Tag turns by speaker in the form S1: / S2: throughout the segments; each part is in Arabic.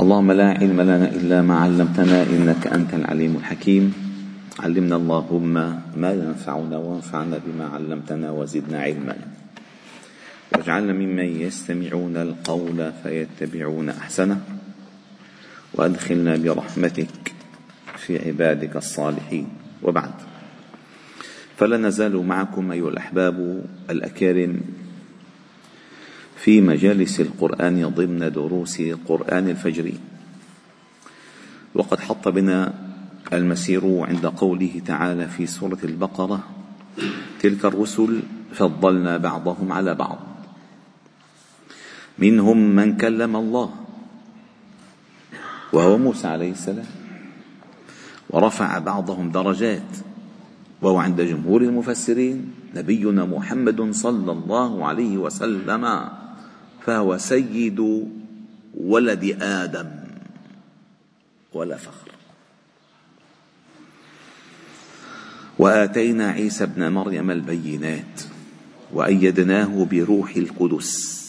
S1: اللهم لا علم لنا إلا ما علمتنا إنك أنت العليم الحكيم. علمنا اللهم ما ينفعنا وانفعنا بما علمتنا وزدنا علما. واجعلنا ممن يستمعون القول فيتبعون أحسنه. وأدخلنا برحمتك في عبادك الصالحين. وبعد. فلا نزال معكم أيها الأحباب الأكارم في مجالس القرآن ضمن دروس قرآن الفجر. وقد حط بنا المسير عند قوله تعالى في سورة البقرة تلك الرسل فضلنا بعضهم على بعض. منهم من كلم الله وهو موسى عليه السلام ورفع بعضهم درجات وهو عند جمهور المفسرين نبينا محمد صلى الله عليه وسلم. فهو سيد ولد آدم ولا فخر. وآتينا عيسى ابن مريم البينات وأيدناه بروح القدس.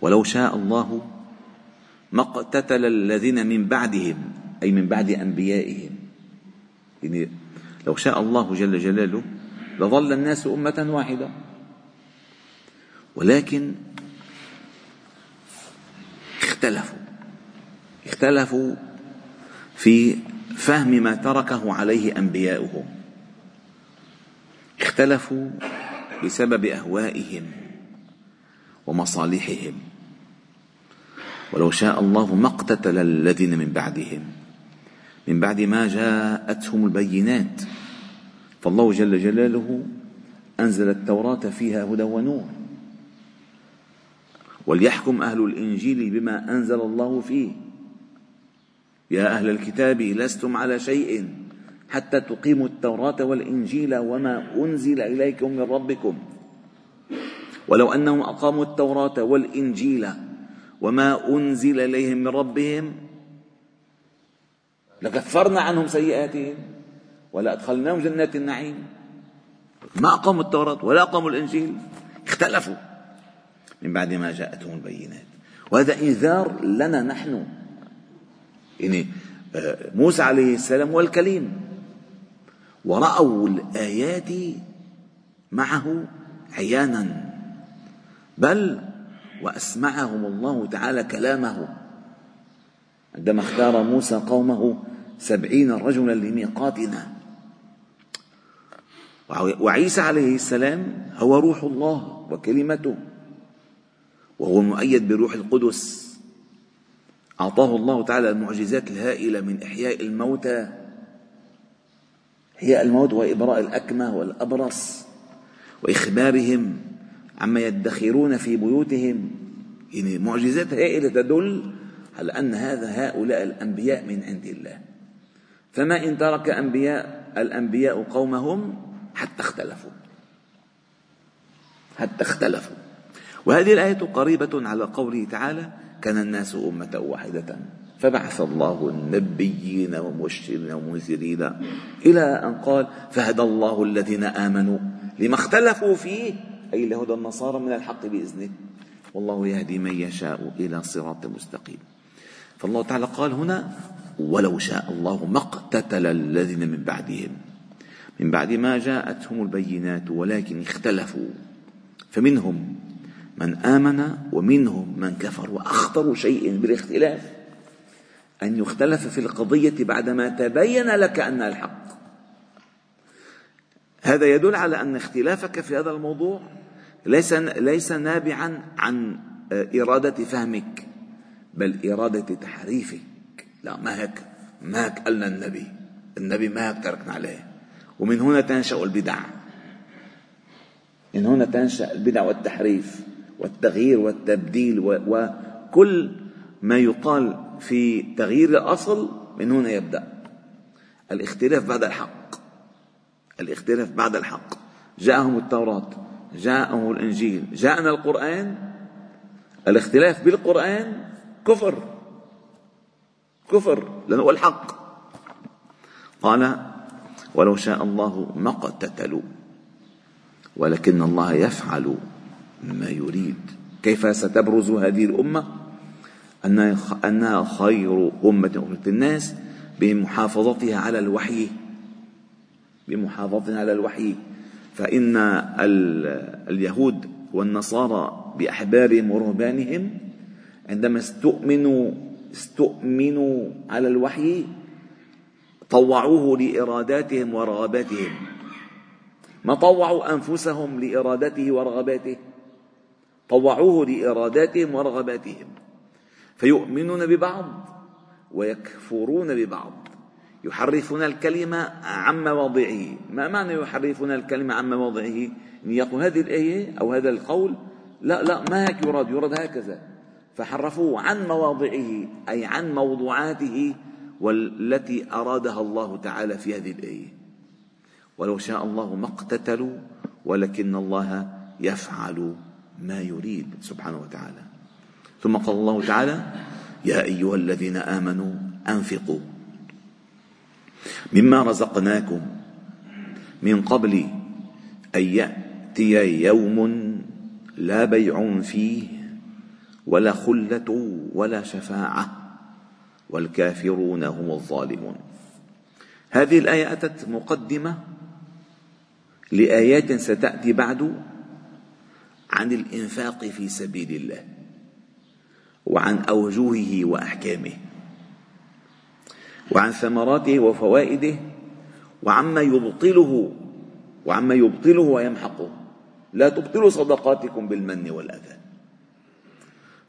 S1: ولو شاء الله ما اقتتل الذين من بعدهم أي من بعد أنبيائهم. يعني لو شاء الله جل جلاله لظل الناس أمة واحدة. ولكن اختلفوا. اختلفوا في فهم ما تركه عليه انبياؤهم اختلفوا بسبب أهوائهم ومصالحهم. ولو شاء الله ما اقتتل الذين من بعدهم. من بعد ما جاءتهم البينات. فالله جل جلاله أنزل التوراة فيها هدى ونور. وليحكم أهل الإنجيل بما أنزل الله فيه. يا أهل الكتاب لستم على شيء حتى تقيموا التوراة والإنجيل وما أنزل إليكم من ربكم. ولو أنهم أقاموا التوراة والإنجيل وما أنزل إليهم من ربهم لكفرنا عنهم سيئاتهم ولا أدخلناهم جنات النعيم. ما أقاموا التوراة ولا أقاموا الإنجيل اختلفوا. من بعد ما جاءتهم البينات. وهذا إنذار لنا نحن. يعني آه، موسى عليه السلام هو الكليم. ورأوا الآيات معه عيانا. بل وأسمعهم الله تعالى كلامه. عندما اختار موسى قومه سبعين رجلا لميقاتنا. وعيسى عليه السلام هو روح الله وكلمته. وهو مؤيد بروح القدس. أعطاه الله تعالى المعجزات الهائلة من إحياء الموتى إحياء الموت وإبراء الأكمة والأبرص وإخبارهم عما يدخرون في بيوتهم. يعني معجزات هائلة تدل على أن هذا هؤلاء الأنبياء من عند الله. فما إن ترك أنبياء الأنبياء قومهم حتى اختلفوا. حتى اختلفوا. وهذه الآية قريبة على قوله تعالى كان الناس أمة واحدة فبعث الله النبيين ومبشرين ومنذرين إلى أن قال فهدى الله الذين آمنوا لما اختلفوا فيه أي لهدى النصارى من الحق بإذنه والله يهدي من يشاء إلى صراط مستقيم. فالله تعالى قال هنا ولو شاء الله ما اقتتل الذين من بعدهم من بعد ما جاءتهم البينات ولكن اختلفوا فمنهم من آمن ومنهم من كفر. وأخطر شيء بالاختلاف أن يختلف في القضية بعدما تبين لك أنها الحق. هذا يدل على أن اختلافك في هذا الموضوع ليس ليس نابعا عن إرادة فهمك بل إرادة تحريفك. لا ما هيك ما هيك قالنا النبي. النبي ما هيك تركنا عليه. ومن هنا تنشأ البدع. من هنا تنشأ البدع والتحريف. والتغيير والتبديل وكل ما يقال في تغيير الأصل من هنا يبدأ. الاختلاف بعد الحق. الاختلاف بعد الحق. جاءهم التوراة جاءهم الإنجيل جاءنا القرآن. الاختلاف بالقرآن كفر. كفر لأنه هو الحق. قال ولو شاء الله ما اقتتلوا ولكن الله يفعل ما يريد. كيف ستبرز هذه الأمة؟ أنها خير أمة أخرجت الناس بمحافظتها على الوحي. بمحافظتها على الوحي. فإن اليهود والنصارى بأحبارهم ورهبانهم عندما استؤمنوا استؤمنوا على الوحي طوعوه لإراداتهم ورغباتهم. ما طوعوا أنفسهم لإرادته ورغباته؟ طوعوه لإراداتهم ورغباتهم. فيؤمنون ببعض ويكفرون ببعض. يحرفون الكلمة عن مواضعه. ما معنى يحرفون الكلمة عن مواضعه؟ أن يقول هذه الآية أو هذا القول. لا لا ما هيك يراد؟ يراد هكذا. فحرفوه عن مواضعه أي عن موضوعاته والتي أرادها الله تعالى في هذه الآية. ولو شاء الله ما اقتتلوا ولكن الله يفعل ما يريد سبحانه وتعالى. ثم قال الله تعالى يا أيها الذين آمنوا أنفقوا مما رزقناكم من قبل أن يأتي يوم لا بيع فيه ولا خلة ولا شفاعة والكافرون هم الظالمون. هذه الآية أتت مقدمة لآيات ستأتي بعد عن الإنفاق في سبيل الله وعن أوجهه وأحكامه وعن ثمراته وفوائده وعما يبطله وعما يبطله ويمحقه. لا تبطلوا صدقاتكم بالمن والأذى.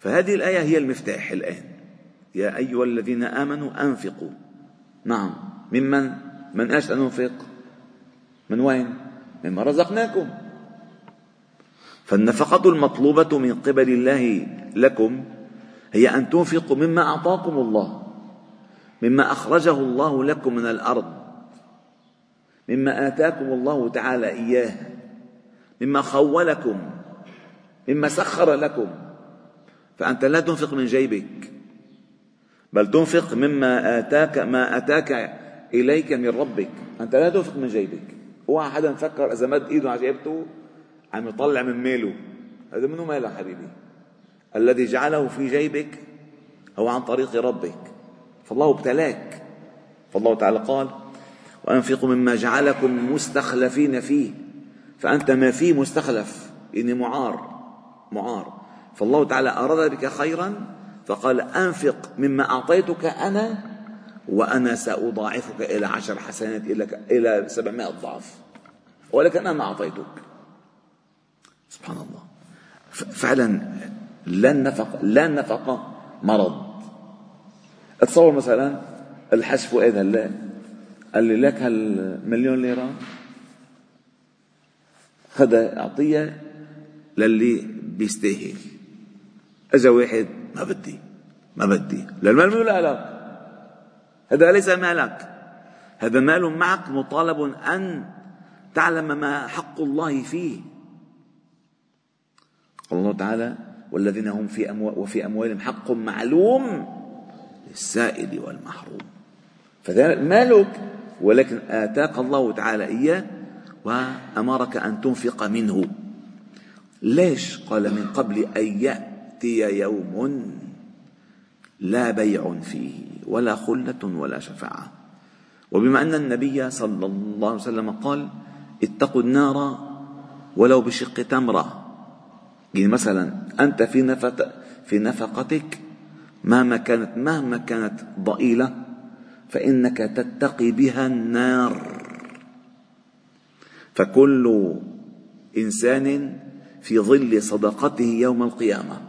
S1: فهذه الآية هي المفتاح الآن. يا أيها الذين آمنوا أنفقوا. نعم. ممن؟ من إيش ننفق من وين؟ مما رزقناكم. فالنفقة المطلوبة من قبل الله لكم هي أن تنفقوا مما أعطاكم الله مما أخرجه الله لكم من الأرض مما آتاكم الله تعالى إياه مما خولكم مما سخر لكم. فأنت لا تنفق من جيبك بل تنفق مما آتاك ما أتاك إليك من ربك. أنت لا تنفق من جيبك. اوعى حدا مفكر إذا مد إيده على جيبته عم يطلع من ماله هذا منو ماله حبيبي؟ الذي جعله في جيبك هو عن طريق ربك. فالله ابتلاك. فالله تعالى قال وأنفقوا مما جعلكم مستخلفين فيه. فأنت ما فيه مستخلف. إني معار. معار. فالله تعالى أراد بك خيرا فقال أنفق مما أعطيتك أنا وأنا سأضاعفك إلى عشر حسنات إلى إلى سبعمائة ضعف. ولكن أنا أعطيتك. سبحان الله. فعلا لا النفقة لا النفقة مرض. اتصور مثلا الحج فؤاد هلا قال لي لك هالمليون ليرة؟ خدها أعطيها للي بيستاهل. اجى واحد ما بدي. ما بدي. للمال مو لك هذا ليس مالك. هذا مال معك مطالب أن تعلم ما حق الله فيه. قال الله تعالى والذين هم في أموال وفي أموالهم حق معلوم للسائل والمحروم. فذلك مالك ولكن آتاك الله تعالى إياه وأمرك أن تنفق منه. ليش قال من قبل أن يأتي يوم لا بيع فيه ولا خلة ولا شفاعة؟ وبما أن النبي صلى الله عليه وسلم قال اتقوا النار ولو بشق تمرة. يعني مثلا أنت في نفق في نفقتك مهما كانت مهما كانت ضئيلة فإنك تتقي بها النار. فكل إنسان في ظل صدقته يوم القيامة.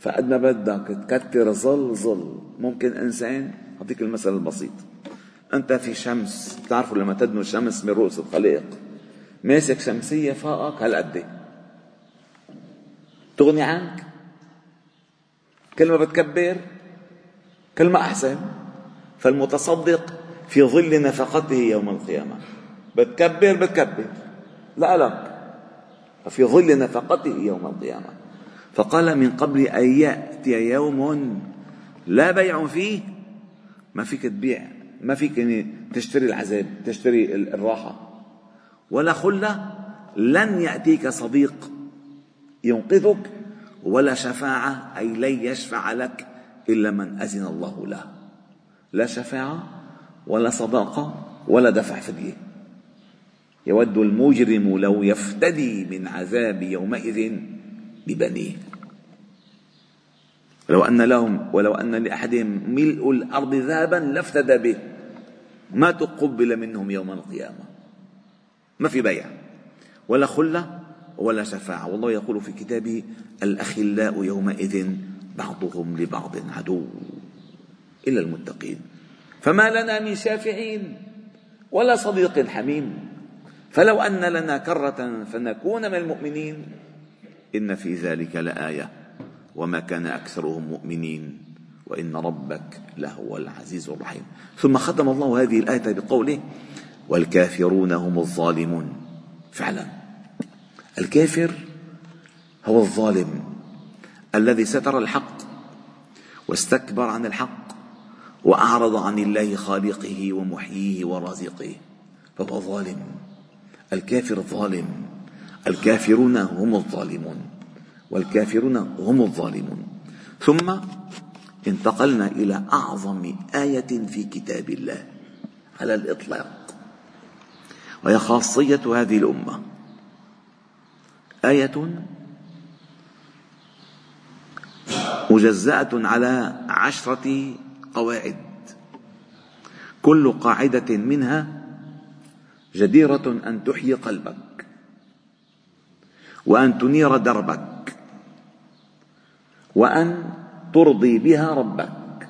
S1: فقد ما بدك تكتر ظل ظل ممكن إنسان أعطيك المثل البسيط. أنت في شمس بتعرفوا لما تدنو الشمس من رؤوس الخلائق. ماسك شمسية فوقك هالقد تغني عنك. كل ما بتكبر كل ما احسن فالمتصدق في ظل نفقته يوم القيامة. بتكبر بتكبر. لا لك ففي ظل نفقته يوم القيامة. فقال من قبل أن يأتي يوم لا بيع فيه. ما فيك تبيع ما فيك يعني تشتري العذاب تشتري الراحة. ولا خلة لن يأتيك صديق ينقذك ولا شفاعة أي لن يشفع لك إلا من أذن الله له. لا شفاعة ولا صداقة ولا دفع فدية. يود المجرم لو يفتدي من عذاب يومئذ ببنيه. ولو أن لهم ولو أن لأحدهم ملء الأرض ذهبا لافتدى به. ما تقبل منهم يوم القيامة. ما في بيع ولا خلة ولا شفاعة. والله يقول في كتابه الأخلاء يومئذ بعضهم لبعض عدو إلا المتقين. فما لنا من شافعين ولا صديق حميم. فلو أن لنا كرة فنكون من المؤمنين. إن في ذلك لآية. وما كان أكثرهم مؤمنين. وإن ربك لهو العزيز الرحيم. ثم ختم الله هذه الآية بقوله والكافرون هم الظالمون. فعلا. الكافر هو الظالم الذي ستر الحق واستكبر عن الحق وأعرض عن الله خالقه ومحييه ورازقه. فهو ظالم. الكافر ظالم. الكافرون هم الظالمون. والكافرون هم الظالمون. ثم انتقلنا إلى أعظم آية في كتاب الله على الإطلاق. وهي خاصية هذه الأمة. آية مجزأة على عشرة قواعد. كل قاعدة منها جديرة أن تحيي قلبك وأن تنير دربك وأن ترضي بها ربك.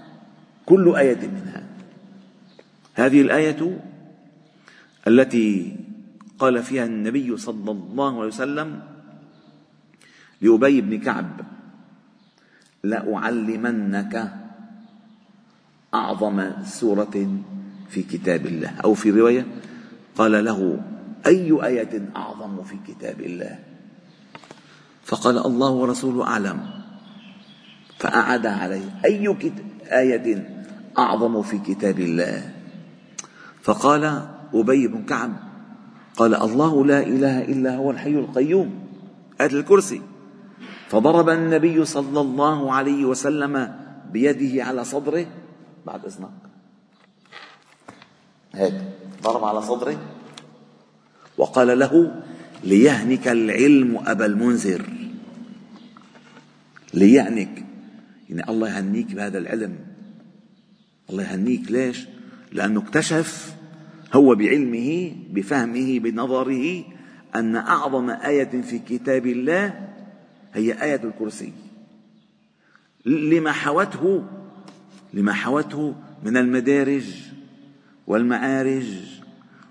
S1: كل آية منها. هذه الآية التي قال فيها النبي صلى الله عليه وسلم لأبي بن كعب. لأعلمنك أعظم سورة في كتاب الله. أو في رواية قال له أي آية أعظم في كتاب الله؟ فقال الله ورسوله أعلم. فأعاد عليه أي آية أعظم في كتاب الله؟ فقال أبي بن كعب قال الله لا إله إلا هو الحي القيوم. آية الكرسي. فضرب النبي صلى الله عليه وسلم بيده على صدره بعد إذنك. هيك ضرب على صدره. وقال له ليهنك العلم أبا المنذر. ليهنك. يعني الله يهنيك بهذا العلم. الله يهنيك ليش؟ لأنه اكتشف هو بعلمه بفهمه بنظره أن أعظم آية في كتاب الله هي آية الكرسي. لما حوته لما حوته من المدارج والمعارج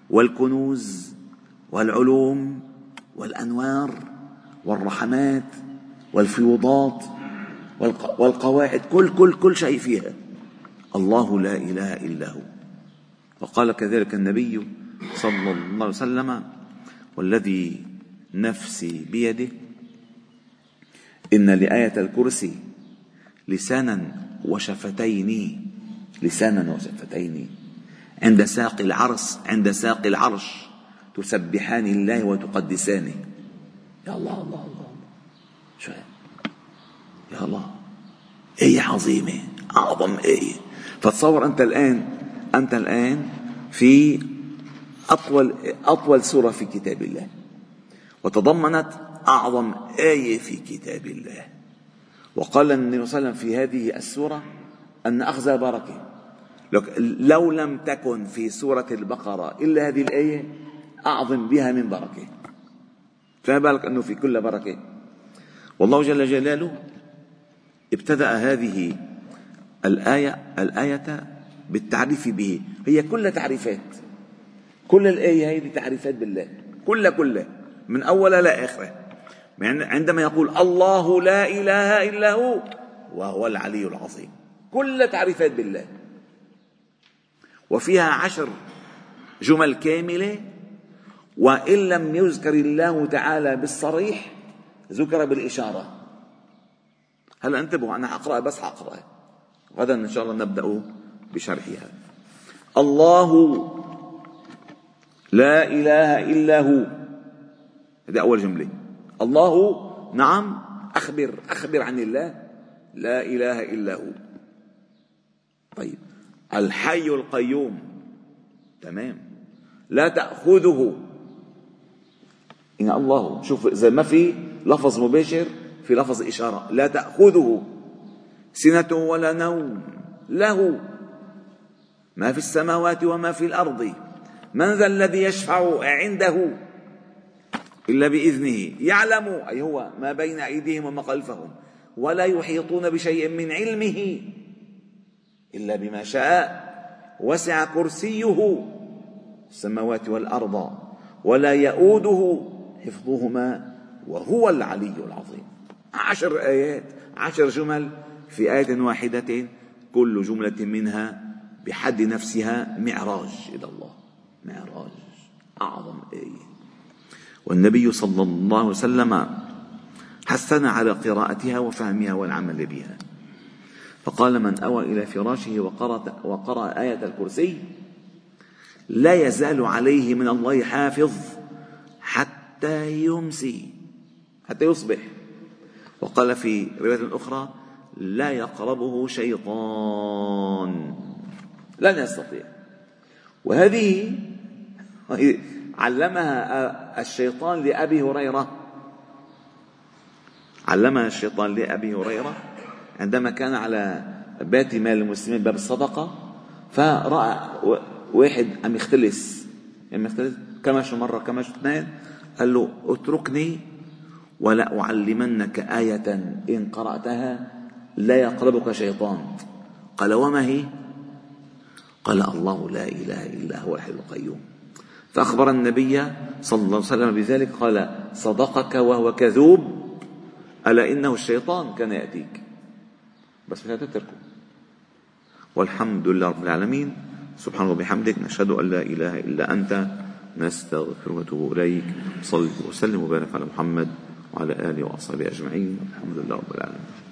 S1: والكنوز والعلوم والأنوار والرحمات والفيوضات والقواعد كل كل كل شيء فيها. الله لا إله إلا هو. وقال كذلك النبي صلى الله عليه وسلم والذي نفسي بيده إن لآية الكرسي لسانا وشفتين لسانا وشفتين. عند ساق العرس عند ساق العرش تسبحان الله وتقدسانه يا الله الله الله. شو؟ يا الله. آية عظيمة؟ أعظم آية. فتصور أنت الآن أنت الآن في أطول أطول سورة في كتاب الله. وتضمنت أعظم آية في كتاب الله. وقال النبي صلى الله عليه وسلم في هذه السورة أن أخذ بركة لو لم تكن في سورة البقرة إلا هذه الآية أعظم بها من بركة فما بالك أنه في كل بركة والله جل جلاله ابتدأ هذه الآية الآية بالتعريف به. هي كل تعريفات. كل الآية هذه تعريفات بالله. كلها كلها من أولها لآخرها عندما يقول الله لا إله إلا هو وهو العلي العظيم. كل تعريفات بالله. وفيها عشر جمل كاملة وإن لم يذكر الله تعالى بالصريح ذكر بالإشارة. هلا انتبهوا أنا أقرأ بس أقرأ. غدا إن شاء الله نبدأ بشرحها الله لا إله إلا هو. هذه أول جملة. الله. نعم. أخبر. أخبر عن الله. لا إله إلا هو. طيب. الحي القيوم. تمام. لا تأخذه. إن الله. شوف إذا ما في لفظ مباشر في لفظ إشارة. لا تأخذه. سنة ولا نوم. له. ما في السماوات وما في الأرض. من ذا الذي يشفع عنده؟ إلا بإذنه. يعلم أي هو ما بين أيديهم وما خلفهم. ولا يحيطون بشيء من علمه إلا بما شاء. وسع كرسيه السماوات والأرض. ولا يؤوده حفظهما. وهو العلي العظيم. عشر آيات. عشر جمل في آية واحدة. كل جملة منها بحد نفسها معراج إلى الله. معراج. أعظم آية. والنبي صلى الله عليه وسلم حثنا على قراءتها وفهمها والعمل بها. فقال من أوى إلى فراشه وقرأ, وقرأ آية الكرسي لا يزال عليه من الله حافظ حتى يمسي حتى يصبح. وقال في رواية أخرى لا يقربه شيطان لن يستطيع. وهذه علمها الشيطان لأبي هريرة. علمها الشيطان لأبي هريرة. عندما كان على بيت مال المسلمين باب الصدقة فرأى واحد عم يختلس. عم يختلس كمش مرة كمش اثنين؟ قال له اتركني ولا أعلمنك آية إن قرأتها لا يقربك شيطان. قال وما هي؟ قال الله لا إله إلا هو الحي القيوم. فأخبر النبي صلى الله عليه وسلم بذلك قال صدقك وهو كذوب ألا إنه الشيطان كان يأتيك. بس مش تتركه والحمد لله رب العالمين. سبحان الله وبحمدك نشهد أن لا إله إلا أنت نستغفرك ونتوب إليك. صل وسلم وبارك على محمد وعلى آله وأصحابه أجمعين. الحمد لله رب العالمين.